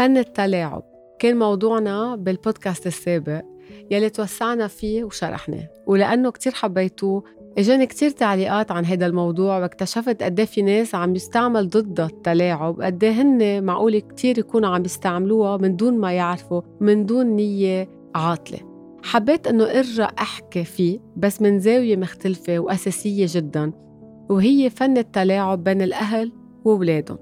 فن التلاعب. كان موضوعنا بالبودكاست السابق يلي توسعنا فيه وشرحناه ولأنه كتير حبيتوه إجاني كتير تعليقات عن هذا الموضوع واكتشفت قد في ناس عم يستعمل ضدها التلاعب قد هن معقول كتير يكونوا عم يستعملوها من دون ما يعرفوا من دون نية عاطلة. حبيت إنه أرجع أحكي فيه بس من زاوية مختلفة وأساسية جدا وهي فن التلاعب بين الأهل وولادهم.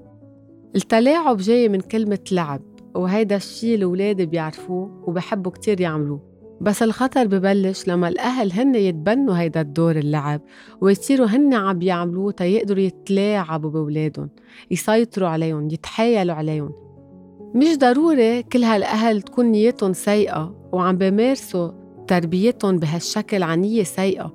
التلاعب جاي من كلمة لعب. وهيدا الشيء الأولاد بيعرفوه وبحبوا كتير يعملوه. بس الخطر ببلش لما الأهل هن يتبنوا هيدا الدور اللعب ويصيروا هن عم بيعملوه تيقدروا يتلاعبوا بولادهم يسيطروا عليهم يتحايلوا عليهم. مش ضروري كل هالأهل تكون نيتهم سيئة وعم بيمارسوا تربيتهم بهالشكل عنية سيئة.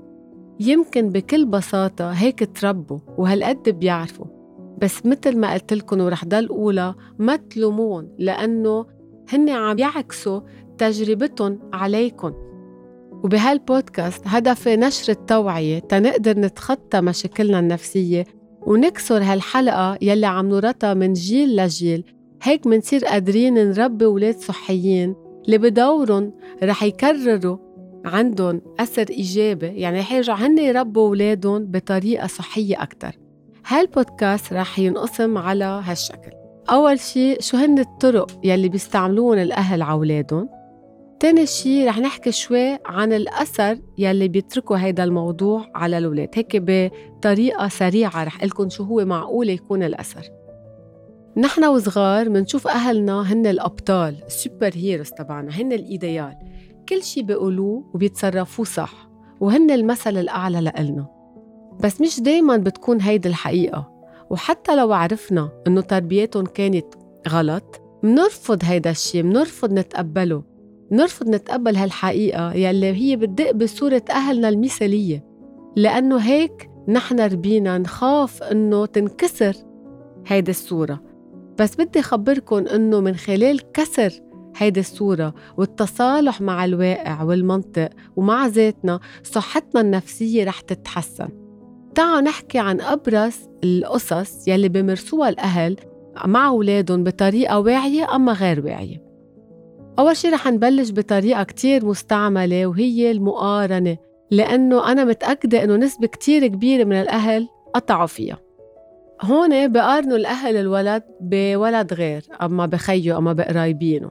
يمكن بكل بساطة هيك تربوا وهالقد بيعرفوا. بس مثل ما قلت لكم ورح ضل أولى ما تلومون لأنه هن عم يعكسوا تجربتهم عليكم وبهالبودكاست هدفي نشر التوعية تنقدر نتخطى مشاكلنا النفسية ونكسر هالحلقة يلي عم نورثها من جيل لجيل. هيك منصير قادرين نربي ولاد صحيين اللي بدورهم رح يكرروا عندهم أثر إيجابي. يعني رح يرجعوا هن يربوا ولادهم بطريقة صحية أكتر. هالبودكاست رح ينقسم على هالشكل. أول شي شو هن الطرق يلي بيستعملون الأهل على أولادهم تاني شي رح نحكي شوي عن الأثر يلي بيتركوا هيدا الموضوع على الأولاد. هيك بطريقة سريعة رح لكم شو هو معقول يكون الأثر. نحن وصغار منشوف أهلنا هن الأبطال السوبر هيروز تبعنا هن الإيديال. كل شي بيقولوه وبيتصرفوه صح وهن المثل الأعلى لإلنا. بس مش دايما بتكون هيدي الحقيقة. وحتى لو عرفنا إنه تربيتهم كانت غلط منرفض هيدا الشيء منرفض نتقبله. منرفض نتقبل هالحقيقة يلي هي بتدق بصورة أهلنا المثالية. لأنه هيك نحن ربينا نخاف إنه تنكسر هيدي الصورة. بس بدي خبركن إنه من خلال كسر هيدي الصورة والتصالح مع الواقع والمنطق ومع ذاتنا صحتنا النفسية رح تتحسن. تعالوا نحكي عن أبرز القصص يلي بمرسوها الأهل مع أولادهم بطريقة واعية أما غير واعية. أول شي رح نبلش بطريقة كتير مستعملة وهي المقارنة لأنه أنا متأكدة إنه نسبة كتير كبيرة من الأهل قطعوا فيها. هون بقارنوا الأهل الولد بولد غير أما بخيه أما بقرايبينه.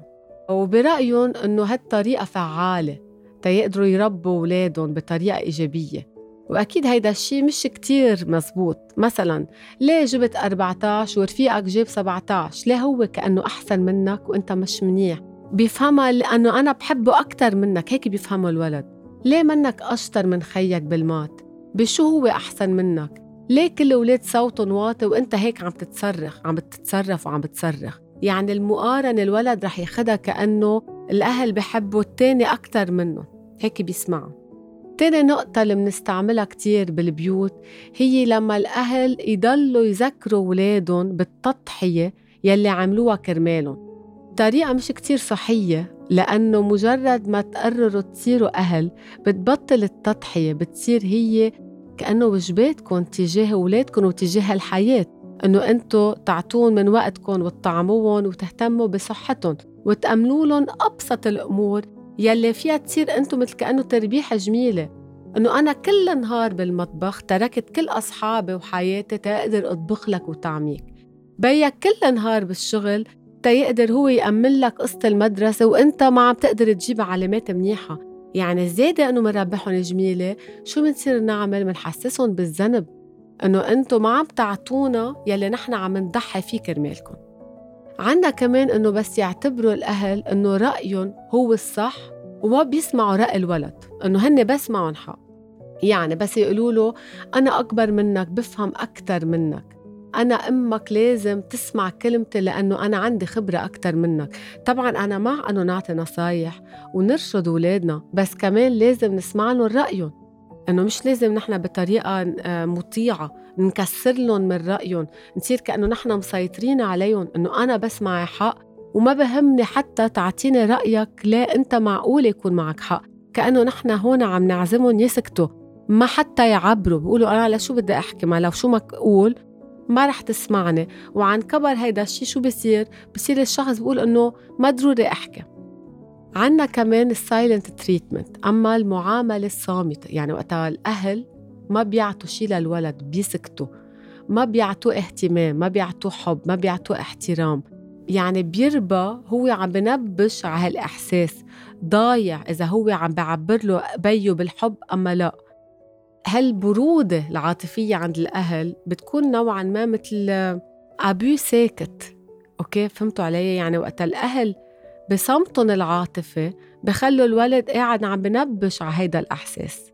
وبرأيهم إنه هالطريقة فعالة تيقدروا يربوا أولادهم بطريقة إيجابية. وأكيد هيدا الشيء مش كتير مزبوط. مثلا ليه جبت 14 ورفيقك جاب 17 ليه هو كأنه أحسن منك وأنت مش منيح؟ بيفهمها لأنه أنا بحبه أكتر منك هيك بيفهمه الولد. ليه منك أشطر من خيك بالمات؟ بشو هو أحسن منك؟ ليه كل الأولاد صوتهم واطي وأنت هيك عم تتصرخ؟ عم بتتصرف وعم بتصرخ. يعني المقارنة الولد رح ياخدها كأنه الأهل بحبوا التاني أكتر منه. هيك بيسمعوا. تاني نقطة اللي بنستعملها كتير بالبيوت هي لما الأهل يضلوا يذكروا ولادهم بالتضحية يلي عملوها كرمالهم. طريقة مش كتير صحية لأنه مجرد ما تقرروا تصيروا أهل بتبطل التضحية بتصير هي كأنه واجباتكم تجاه أولادكم وتجاه الحياة. إنه أنتوا تعطون من وقتكم وتطعموهم وتهتموا بصحتهم وتأمنوا لهم أبسط الأمور يلي فيها تصير أنتم مثل كأنه تربيحة جميلة. إنه أنا كل نهار بالمطبخ تركت كل أصحابي وحياتي تقدر أطبخ لك وطعميك بيك كل نهار بالشغل تيقدر هو يأمن لك قصة المدرسة وأنت ما عم تقدر تجيب علامات منيحة. يعني زيادة إنه منربحهم جميلة شو بنصير نعمل؟ منحسسهم بالذنب. إنه أنتم ما عم تعطونا يلي نحن عم نضحي فيه كرمالكم. عنا كمان إنه بس يعتبروا الأهل إنه رأيهم هو الصح وما بيسمعوا رأي الولد إنه هن بس معهم حق. يعني بس يقولوا له أنا أكبر منك بفهم أكتر منك. أنا أمك لازم تسمع كلمتي لأنه أنا عندي خبرة أكتر منك. طبعا أنا مع أنه نعطي نصايح ونرشد أولادنا بس كمان لازم نسمع لهم رأيهم. إنه مش لازم نحن بطريقة آه، مطيعة نكسر لهم من رأيهم نصير كأنه نحن مسيطرين عليهم إنه أنا بس معي حق وما بهمني حتى تعطيني رأيك ليه أنت معقول يكون معك حق. كأنه نحن هون عم نعزمهم يسكتوا ما حتى يعبروا بيقولوا أنا لشو بدي أحكي؟ ما لو شو ما أقول ما رح تسمعني. وعن كبر هيدا الشيء شو بصير بصير الشخص بيقول إنه ما ضروري أحكي. عنا كمان ال silent treatment أما المعاملة الصامتة يعني وقتها الأهل ما بيعطوا شيء للولد بيسكتوا ما بيعطوه اهتمام ما بيعطوه حب ما بيعطوه احترام. يعني بيربى هو عم بنبش على هالإحساس ضايع إذا هو عم بعبر له بيه بالحب أما لا. هالبرودة العاطفية عند الأهل بتكون نوعا ما مثل أبو ساكت. أوكي؟ فهمتوا علي؟ يعني وقت الأهل بصمتهم العاطفي بخلوا الولد قاعد عم بنبش على هيدا الإحساس.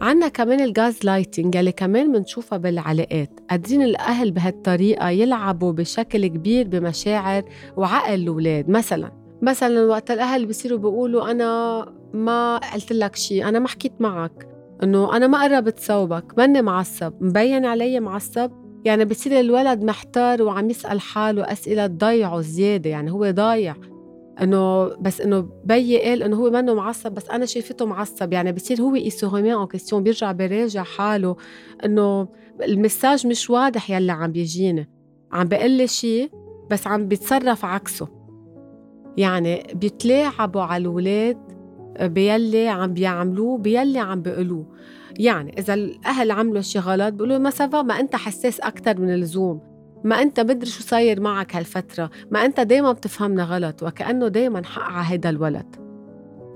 عنا كمان ال gaslighting يلي كمان بنشوفها بالعلاقات. قادرين الأهل بهالطريقة يلعبوا بشكل كبير بمشاعر وعقل الأولاد. مثلا مثلا وقت الأهل بصيروا بيقولوا أنا ما قلت لك شيء أنا ما حكيت معك. إنه أنا ما قربت صوبك ماني معصب مبين علي معصب. يعني بصير الولد محتار وعم يسأل حاله أسئلة تضيعه زيادة يعني هو ضايع. إنه بس إنه بيي قال إنه هو منه معصب بس أنا شايفته معصب. يعني بصير هو se remet en question بيرجع بيراجع حاله إنه ال message مش واضح يلي عم بيجيني. عم بقول لي شيء بس عم بيتصرف عكسه. يعني بيتلاعبوا على الولاد بيلي عم بيعملوه بيلي عم بيقولوه. يعني إذا الأهل عملوا شيء غلط بيقولوا ما ça va ما أنت حساس أكثر من اللزوم. ما أنت بدري شو صاير معك هالفترة. ما أنت دايما بتفهمنا غلط وكأنه دايما حق على هيدا الولد.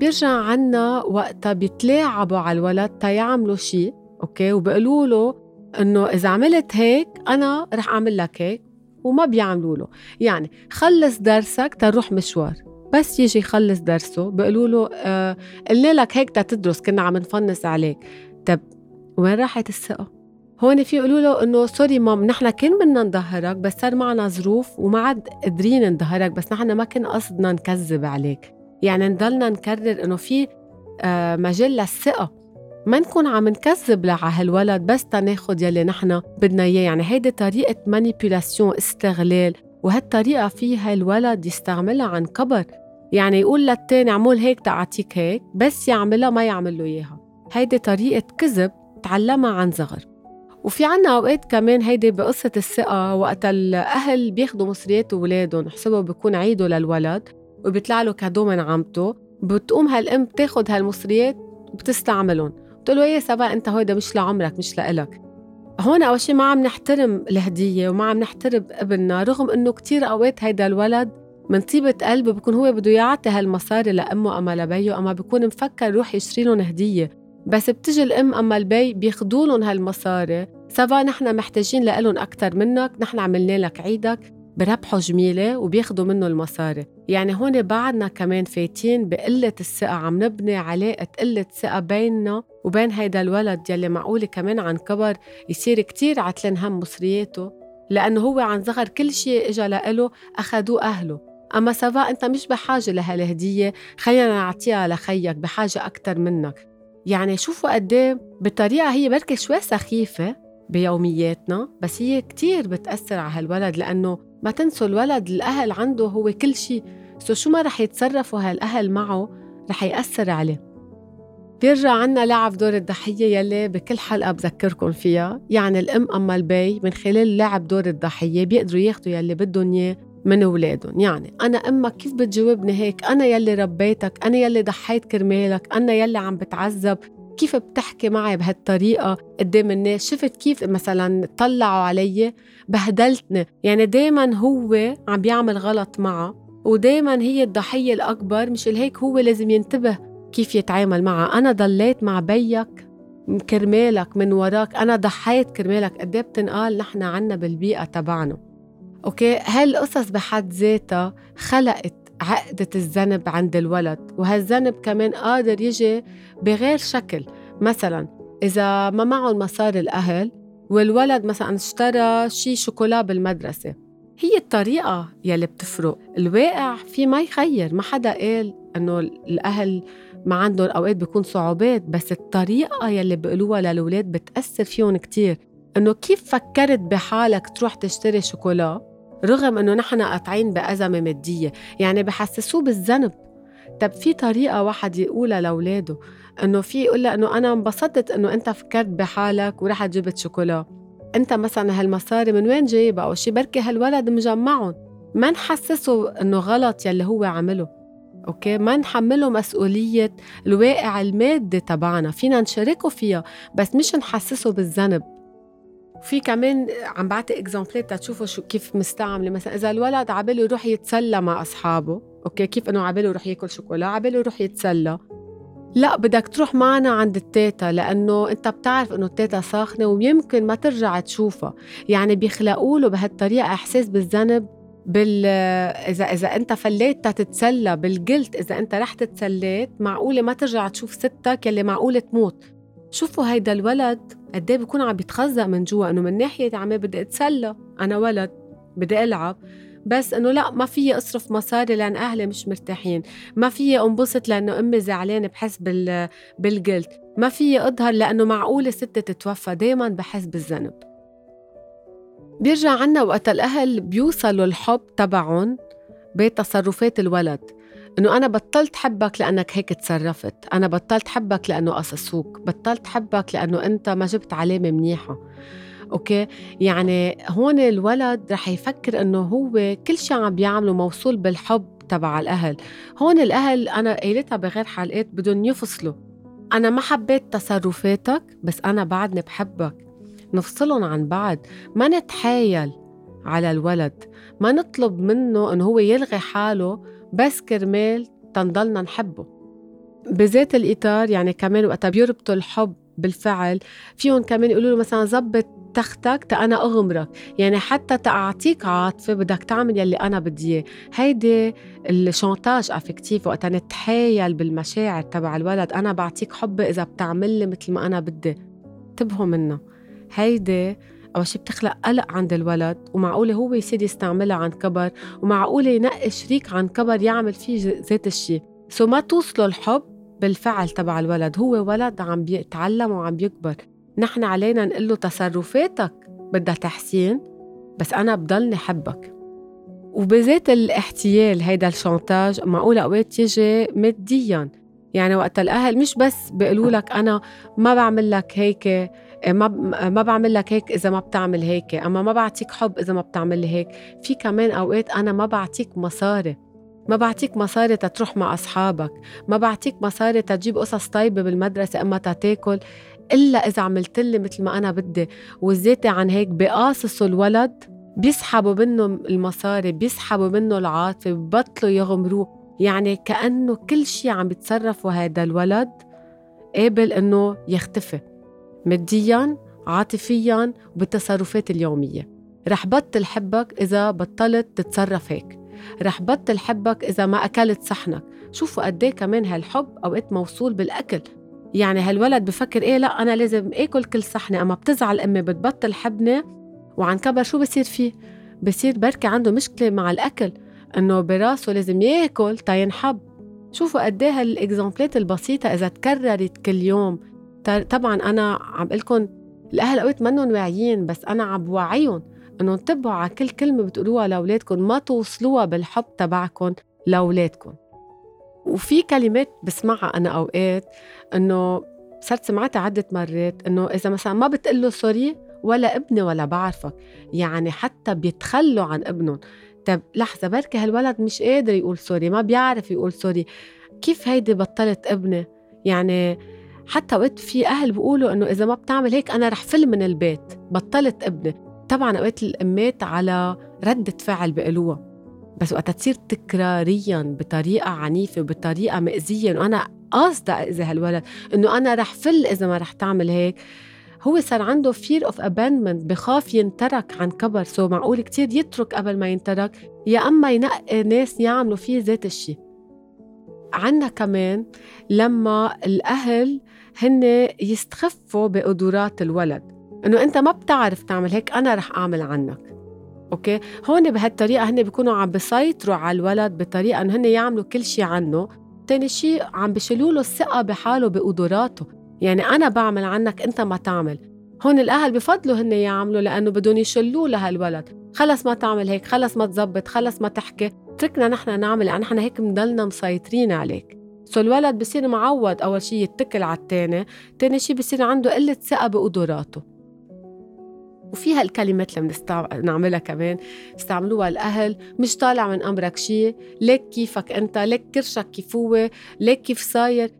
بيرجع عنا وقتها بيتلاعبوا على الولد تيعملوا شيء أوكي؟ وبيقولوا له إنه إذا عملت هيك أنا رح أعمل لك هيك وما بيعملوا له. يعني خلص درسك تروح مشوار. بس يجي يخلص درسه بيقولوا له آه قلنا لك هيك تدرس كنا عم نفنس عليك. طب وين راحت الثقة؟ هون في يقولوا له إنه sorry مام نحن كان بدنا نظهرك بس صار معنا ظروف وما عاد قادرين نظهرك بس نحن ما كان قصدنا نكذب عليك. يعني نضلنا نكرر إنه في آه، مجال للثقة. ما نكون عم نكذب على هالولد بس تناخد يلي نحن بدنا إياه. يعني هيدي طريقة manipulation استغلال وهالطريقة فيها الولد يستعملها عن كبر يعني يقول للتاني اعمل هيك تعطيك هيك بس يعملها ما يعمل له إياها. هيدي طريقة كذب تعلمها عن صغر وفي عنا أوقات كمان هيدي بقصة الثقة وقت الأهل بياخدوا مصريات أولادهم حسبوا بيكون عيده للولد وبيطلع له كادو من عمته بتقوم هالأم بتاخد هالمصريات وبتستعملهم. بتقول له يا سبا أنت هيدا مش لعمرك مش لإلك. هون أول شيء ما عم نحترم الهدية وما عم نحترم ابننا رغم إنه كتير أوقات هيدا الولد من طيبة قلبه بيكون هو بده يعطي هالمصاري لأمه أما لبيه أما بيكون مفكر يروح يشتري لهم هدية. بس بتجي الأم أما البي بياخذوا لهم هالمصاري سوا نحن محتاجين لهم أكثر منك نحن عملنا لك عيدك بربحوا جميلة وبياخدوا منه المصاري. يعني هون بعدنا كمان فايتين بقلة الثقة عم نبني علاقة قلة ثقة بيننا وبين هيدا الولد يلي معقولة كمان عن كبر يصير كتير عتلن هم مصرياته لأنه هو عن صغر كل شيء إجا لإله أخدوه أهله. أما سوا أنت مش بحاجة لهالهدية خلينا نعطيها لخيك بحاجة أكتر منك. يعني شوفوا قد إيه بطريقة هي بركي شوي سخيفة. بيومياتنا بس هي كتير بتأثر على هالولد لأنه ما تنسوا الولد الأهل عنده هو كل شيء so شو ما رح يتصرفوا هالأهل معه رح يأثر عليه. بيرجع عنا لعب دور الضحية يلي بكل حلقة بذكركم فيها. يعني الأم أما البي من خلال لعب دور الضحية بيقدروا ياخدوا يلي بدهم إياه من أولادهم. يعني أنا أمك كيف بتجاوبني هيك؟ أنا يلي ربيتك أنا يلي ضحيت كرمالك أنا يلي عم بتعذب. كيف بتحكي معي بهالطريقة قدام الناس؟ شفت كيف مثلا طلعوا علي بهدلتني؟ يعني دايما هو عم بيعمل غلط معها ودايما هي الضحية الأكبر مش هيك هو لازم ينتبه كيف يتعامل معها أنا ضليت مع بيك كرمالك من وراك أنا ضحيت كرمالك. قد بتنقال نحن عنا بالبيئة تبعنا؟ أوكي؟ هالقصص بحد ذاتها خلقت عقدة الذنب عند الولد وهالذنب كمان قادر يجي بغير شكل. مثلا إذا ما معهم مصاري الأهل والولد مثلا اشترى شي شوكولا بالمدرسة هي الطريقة يلي بتفرق. الواقع في ما يخير ما حدا قال إنه الأهل ما عندهم أوقات بيكون صعوبات بس الطريقة يلي بيقولوها للولاد بتأثر فيهم كتير. إنه كيف فكرت بحالك تروح تشتري شوكولا؟ رغم إنه نحن قاطعين بأزمة مادية يعني بحسسوه بالذنب. طب في طريقة واحد يقولها لأولاده؟ إنه في يقول إنه أنا انبسطت إنه أنت فكرت بحالك ورحت جبت شوكولا. أنت مثلا هالمصاري من وين جايبها؟ أو شي بركي هالولد مجمعهم. ما نحسسه إنه غلط يلي هو عمله. أوكي؟ ما نحمله مسؤولية الواقع المادي تبعنا. فينا نشاركه فيها بس مش نحسسه بالذنب. في كمان عم بعطي exemple ات تشوفوا شو كيف مستعملة؟ مثلا إذا الولد عباله يروح يتسلى مع أصحابه okay؟ كيف إنه عباله يروح ياكل شوكولا؟ عباله يروح يتسلى. لا بدك تروح معنا عند التيتا لأنه أنت بتعرف إنه التيتا ساخنة ويمكن ما ترجع تشوفها. يعني بيخلقوا له بهالطريقة إحساس بالذنب بال إذا إذا أنت فليت تتسلى بالجلد إذا أنت رحت تسليت معقولة ما ترجع تشوف ستك يلي معقولة تموت. شوفوا هيدا الولد قد إيه بيكون عم يتخزق من جوا إنه من ناحية عمي بدي أتسلى. أنا ولد بدي ألعب بس إنه لا ما فيي أصرف مصاري لأن أهلي مش مرتاحين. ما فيي أنبسط لأنه أمي زعلانة بحس بال بالجلد ما فيي أظهر لأنه معقولة ستي تتوفى. دايما بحس بالذنب. بيرجع عنا وقت الأهل بيوصلوا الحب تبعهم بتصرفات الولد. إنه أنا بطلت حبك لأنك هيك تصرفت. أنا بطلت حبك لأنه قصصوك. بطلت حبك لأنه أنت ما جبت علامة منيحة. أوكي؟ يعني هون الولد رح يفكر إنه هو كل شيء عم بيعمله موصول بالحب تبع الأهل. هون الأهل أنا قايلتها بغير حلقات بدهم يفصلوا. أنا ما حبيت تصرفاتك بس أنا بعدني بحبك. نفصلهم عن بعض. ما نتحايل على الولد. ما نطلب منه إنه هو يلغي حاله بس كرمال تنضلنا نحبه. بذات الإطار يعني كمان وقتها بيربطوا الحب بالفعل فيهم كمان يقولوا له مثلا زبط تختك تا أنا أغمرك. يعني حتى تأعطيك عاطفة بدك تعمل يلي أنا بدي إياه. هيدي الشانتاج أفكتيف وقتها نتحايل بالمشاعر تبع الولد. أنا بعطيك حبي إذا بتعمل لي مثل ما أنا بدي. انتبهوا منها هيدي أول شي بتخلق قلق عند الولد ومعقولة هو يصير يستعملها عن كبر ومعقولة ينقي شريك عن كبر يعمل فيه ذات الشي. سو ما توصلوا الحب بالفعل تبع الولد هو ولد عم بيتعلم وعم بيكبر. نحن علينا نقول له تصرفاتك بدها تحسين بس أنا بضلني حبك. وبذات الاحتيال هيدا الشانتاج معقولة أوقات يجي ماديا. يعني وقت الأهل مش بس بيقولوا لك أنا ما بعمل لك هيك ما ما بعمل لك هيك إذا ما بتعمل هيك أما ما بعطيك حب إذا ما بتعمل لي هيك. في كمان أوقات أنا ما بعطيك مصاري ما بعطيك مصاري تتروح مع أصحابك ما بعطيك مصاري تجيب قصص طيبة بالمدرسة أما تاكل إلا إذا عملت لي مثل ما أنا بدي. والزيادة عن هيك بقاصصوا الولد بيسحبوا منه المصاري بيسحبوا منه العاطفة ببطلوا يغمروه. يعني كأنه كل شيء عم بيتصرفوا هذا الولد قابل إنه يختفي. ماديا عاطفيا وبالتصرفات اليومية. رح بطل حبك إذا بطلت تتصرف هيك. رح بطل حبك إذا ما أكلت صحنك. شوفوا قد كمان هالحب أوقات موصول بالأكل. يعني هالولد بفكر إيه لا أنا لازم آكل كل صحنة. أما بتزعل أمي بتبطل حبني وعن كبر شو بصير فيه؟ بصير بركي عنده مشكلة مع الأكل. إنه براسه لازم ياكل تينحب شوفوا قد إيه هال exemple ات البسيطة إذا تكررت كل يوم. طبعا أنا عم لكم الأهل اوقات منهم واعيين بس أنا عم بوعيهم إنه انتبهوا على كل كلمة بتقولوها لاولادكم ما توصلوها بالحب تبعكم لاولادكم وفي كلمات بسمعها أنا أوقات إنه صرت سمعتها عدة مرات إنه إذا مثلا ما بتقول له sorry ولا ابني ولا بعرفك يعني حتى بيتخلوا عن ابنهم. طب لحظة بركي هالولد مش قادر يقول sorry ما بيعرف يقول sorry كيف هيدي بطلت ابني؟ يعني حتى وقت في أهل بيقولوا إنه إذا ما بتعمل هيك أنا رح فل من البيت. بطلت ابني. طبعا اوقات الأمات على ردة فعل بيقولوها. بس وقت تصير تكراريا بطريقة عنيفة وبطريقة مأزية إنه أنا قاصدة اذا هالولد. إنه أنا رح فل إذا ما رح تعمل هيك. هو صار عنده fear of abandonment. بخاف ينترك عن كبر. so معقول كتير يترك قبل ما ينترك. يا أما ينقي ناس يعملوا فيه ذات الشيء عنا كمان لما الأهل هن يستخفوا بقدرات الولد. إنه أنت ما بتعرف تعمل هيك أنا رح أعمل عنك. أوكي؟ هون بهالطريقة هن بيكونوا عم بيسيطروا على الولد بطريقة إنه هن يعملوا كل شيء عنه. تاني شيء عم بشيلوا له الثقة بحاله بقدراته يعني أنا بعمل عنك أنت ما تعمل. هون الأهل بفضلوا هن يعملوا لأنه بدهم يشلوه لهالولد. خلص ما تعمل هيك خلص ما تزبط خلص ما تحكي. اتركنا نحن نعمل نحن هيك بنضلنا مسيطرين عليك. سو الولد بصير معود أول شيء يتكل على التاني تاني شيء بصير عنده قلة ثقة بقدراته. وفيها الكلمات اللي بنعملها كمان استعملوها الأهل مش طالع من أمرك شيء ليك كيفك أنت ليك كرشك كيف هو ليك كيف صاير.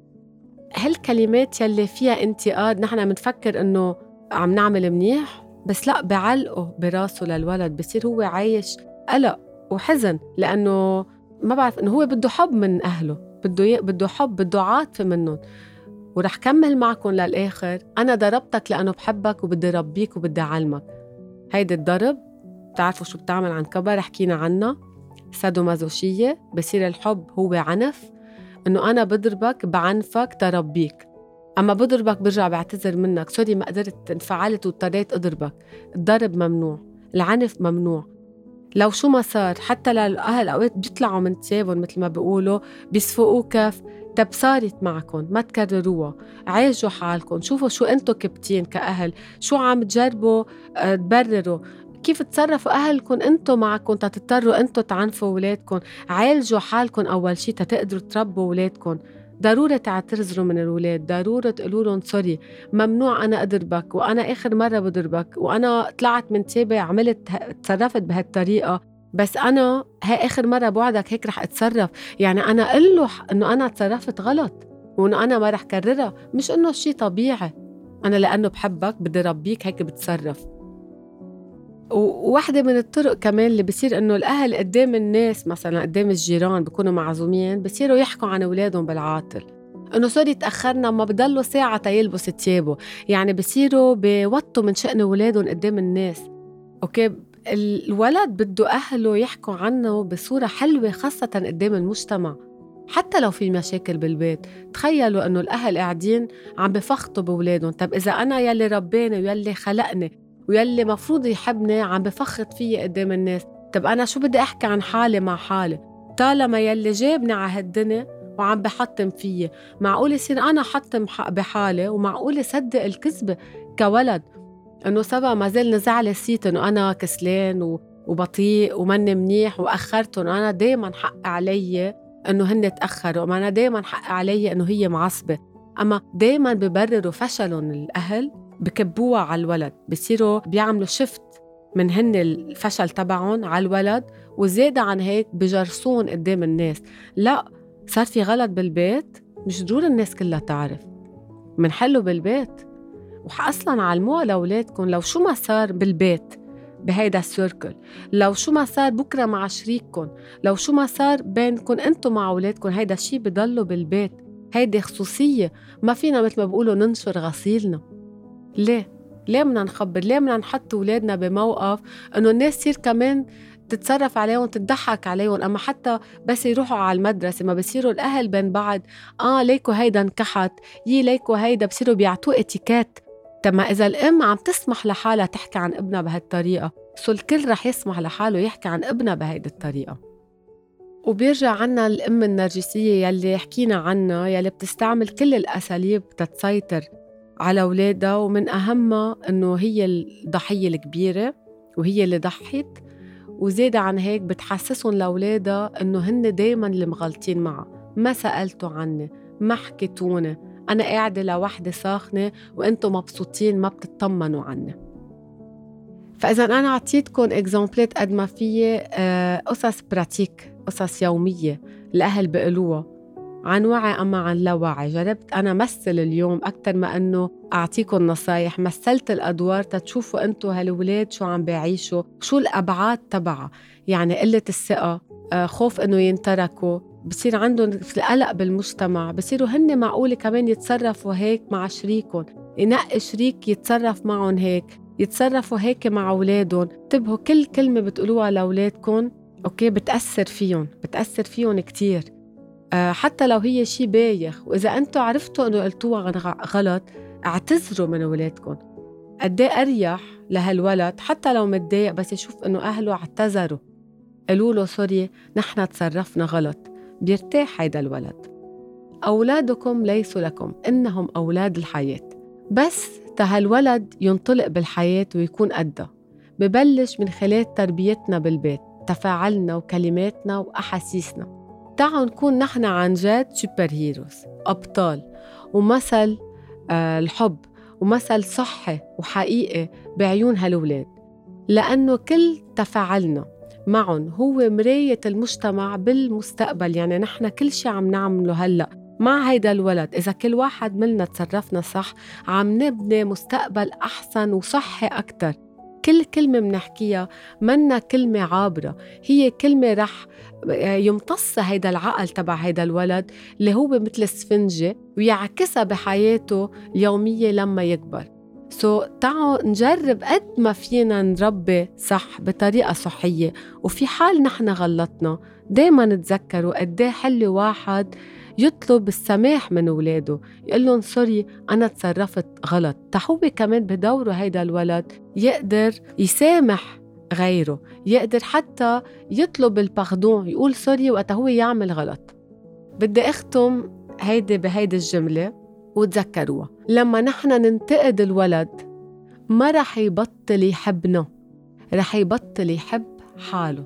هالكلمات يلي فيها انتقاد نحن بنفكر إنه عم نعمل منيح بس لا بعلقه براسه للولد بصير هو عايش قلق وحزن لأنه ما بعرف إنه هو بده حب من أهله. بده بده حب بده عاطفة منهم. ورح كمل معكم للآخر. أنا ضربتك لأنه بحبك وبدي ربيك وبدي اعلمك هيدي الضرب بتعرفوا شو بتعمل عن كبر حكينا عنها. سادومازوشية بصير الحب هو عنف. إنه أنا بضربك بعنفك تربيك. أما بضربك برجع بعتذر منك. سوري ما قدرت انفعلت واضطريت أضربك. الضرب ممنوع. العنف ممنوع. لو شو ما صار حتى للأهل أوقات بيطلعوا من تيابهم مثل ما بيقولوا بيصفقوا كف. طب صارت معكم ما تكرروها عالجوا حالكم شوفوا شو أنتم كبتين كأهل شو عم تجربوا آه، تبرروا. كيف تصرفوا اهلكم أنتم معكم تضطروا أنتم تعنفوا اولادكم عالجوا حالكم أول شيء تقدروا تربوا اولادكم ضروري تعتذروا من الولاد ضروري تقولوا لهم سوري ممنوع أنا أضربك وأنا آخر مرة بضربك وأنا طلعت من تابع عملت تصرفت بهالطريقة بس أنا هي آخر مرة بوعدك هيك رح أتصرف. يعني أنا أقول له إنه أنا تصرفت غلط وإنه أنا ما رح كررها مش إنه شيء طبيعي. أنا لأنه بحبك بدي ربيك هيك بتصرف. وواحدة من الطرق كمان اللي بصير إنه الأهل قدام الناس مثلا قدام الجيران بيكونوا معزومين بصيروا يحكوا عن أولادهم بالعاطل. إنه sorry تأخرنا ما بضلوا ساعة تيلبس ثيابه يعني بصيروا بوطوا من شأن أولادهم قدام الناس. okay؟ الولد بده أهله يحكوا عنه بصورة حلوة خاصة قدام المجتمع. حتى لو في مشاكل بالبيت تخيلوا إنه الأهل قاعدين عم بفخطوا بأولادهم. طب إذا أنا يلي رباني ويلي خلقني ويلي مفروض يحبني عم بفخط فيي قدام الناس. طب أنا شو بدي أحكي عن حالي مع حالي؟ طالما يلي جابني على هالدنيا وعم بحطم فيي معقول يصير أنا حطم بحالي؟ ومعقول صدق الكذبة كولد؟ إنه سبا ما زال نزع لي السيت إنه أنا كسلان وبطيء ومني منيح وأخرتهم أنا دايما حق علي إنه هن تأخروا. وما أنا دايما حق علي إنه هي معصبة. أما دايما ببرروا فشلهم الأهل بكبوها على الولد بصيروا بيعملوا شفت من هن الفشل تبعهم على الولد وزيادة عن هيك بجرسون قدام الناس. لا صار في غلط بالبيت مش ضروري الناس كلها تعرف. منحله بالبيت. وأصلا علموها لأولادكم لو شو ما صار بالبيت بهيدا السيركل لو شو ما صار بكرة مع شريككم لو شو ما صار بينكم أنتم مع أولادكم هيدا الشيء بضله بالبيت. هيدي خصوصية. ما فينا مثل ما بقولوا ننشر غسيلنا. ليه؟ ليه بدنا نخبر؟ ليه بدنا نحط اولادنا بموقف إنه الناس تصير كمان تتصرف عليهم تضحك عليهم أما حتى بس يروحوا على المدرسة ما بصيروا الأهل بين بعض آه ليكو هيدا انكحت يي ليكو هيدا بصيروا بيعطوه اتيكيت تما إذا الأم عم تسمح لحالها تحكي عن ابنها بهالطريقة سو الكل رح يسمح لحاله يحكي عن ابنها بهيدي الطريقة وبيرجع عنا الأم النرجسية يلي حكينا عنها يلي بتستعمل كل الأساليب تتسيطر على أولادها ومن أهمها إنه هي الضحية الكبيرة وهي اللي ضحت وزيادة عن هيك بتحسسهم لأولادها إنه هن دايما اللي مغلطين معها. ما سألتوا عني ما حكيتوني أنا قاعدة لوحدي ساخنة وأنتم مبسوطين ما بتطمنوا عني فإذا أنا أعطيتكم إكزامبلات قد ما في آه، قصص براتيك قصص يومية الأهل بيقولوها. عن وعي أما عن لا وعي. جربت أنا مثل اليوم أكثر ما أنه أعطيكم نصايح. مثلت الأدوار تتشوفوا أنتوا هالولاد شو عم بيعيشوا شو الأبعاد تبعها. يعني قلة الثقة آه، خوف أنه ينتركوا. بصير عندهم القلق بالمجتمع. بصيروا هن معقولة كمان يتصرفوا هيك مع شريكهم. ينقي شريك يتصرف معهم هيك. يتصرفوا هيك مع أولادهم. انتبهوا كل كلمة بتقولوها لأولادكم okay؟ بتأثر فيهم. بتأثر فيهم كتير. حتى لو هي شيء بايخ وإذا أنتم عرفتوا إنه قلتوها غلط اعتذروا من ولادكم قد إيه أريح لهالولد حتى لو متضايق بس يشوف إنه أهله اعتذروا. قالوا له sorry نحن تصرفنا غلط. بيرتاح هيدا الولد. أولادكم ليسوا لكم إنهم أولاد الحياة. بس تهالولد ينطلق بالحياة ويكون قدها ببلش من خلال تربيتنا بالبيت تفاعلنا وكلماتنا وأحاسيسنا. تعالوا نكون نحن عن جد سوبر هيروز أبطال. ومثل آه الحب. ومثل صحي وحقيقي بعيون هالولاد. لأنه كل تفاعلنا معهم هو مراية المجتمع بالمستقبل. يعني نحن كل شيء عم نعمله هلأ مع هيدا الولد. إذا كل واحد منا تصرفنا صح عم نبني مستقبل أحسن وصحي أكتر. كل كلمة منحكيها منا كلمة عابرة. هي كلمة رح يمتص هيدا العقل تبع هيدا الولد اللي هو مثل السفنجة ويعكسها بحياته اليومية لما يكبر. سو so, تعالوا نجرب قد ما فينا نربي صح بطريقة صحية. وفي حال نحن غلطنا دايما نتذكروا قد إيه حلو واحد يطلب السماح من ولاده. يقول لهم sorry أنا تصرفت غلط. تحوي كمان بدوره هيدا الولد يقدر يسامح غيره. يقدر حتى يطلب ال pardon يقول sorry وقت هو يعمل غلط. بدي أختم هيدي بهيدي الجملة وتذكروها. لما نحن ننتقد الولد ما رح يبطل يحبنا رح يبطل يحب حاله.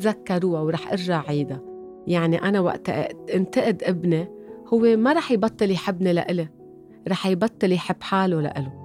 تذكروها ورح أرجع عيدها. يعني أنا وقت انتقد ابني هو ما رح يبطل يحبني لإلي رح يبطل يحب حاله لإله.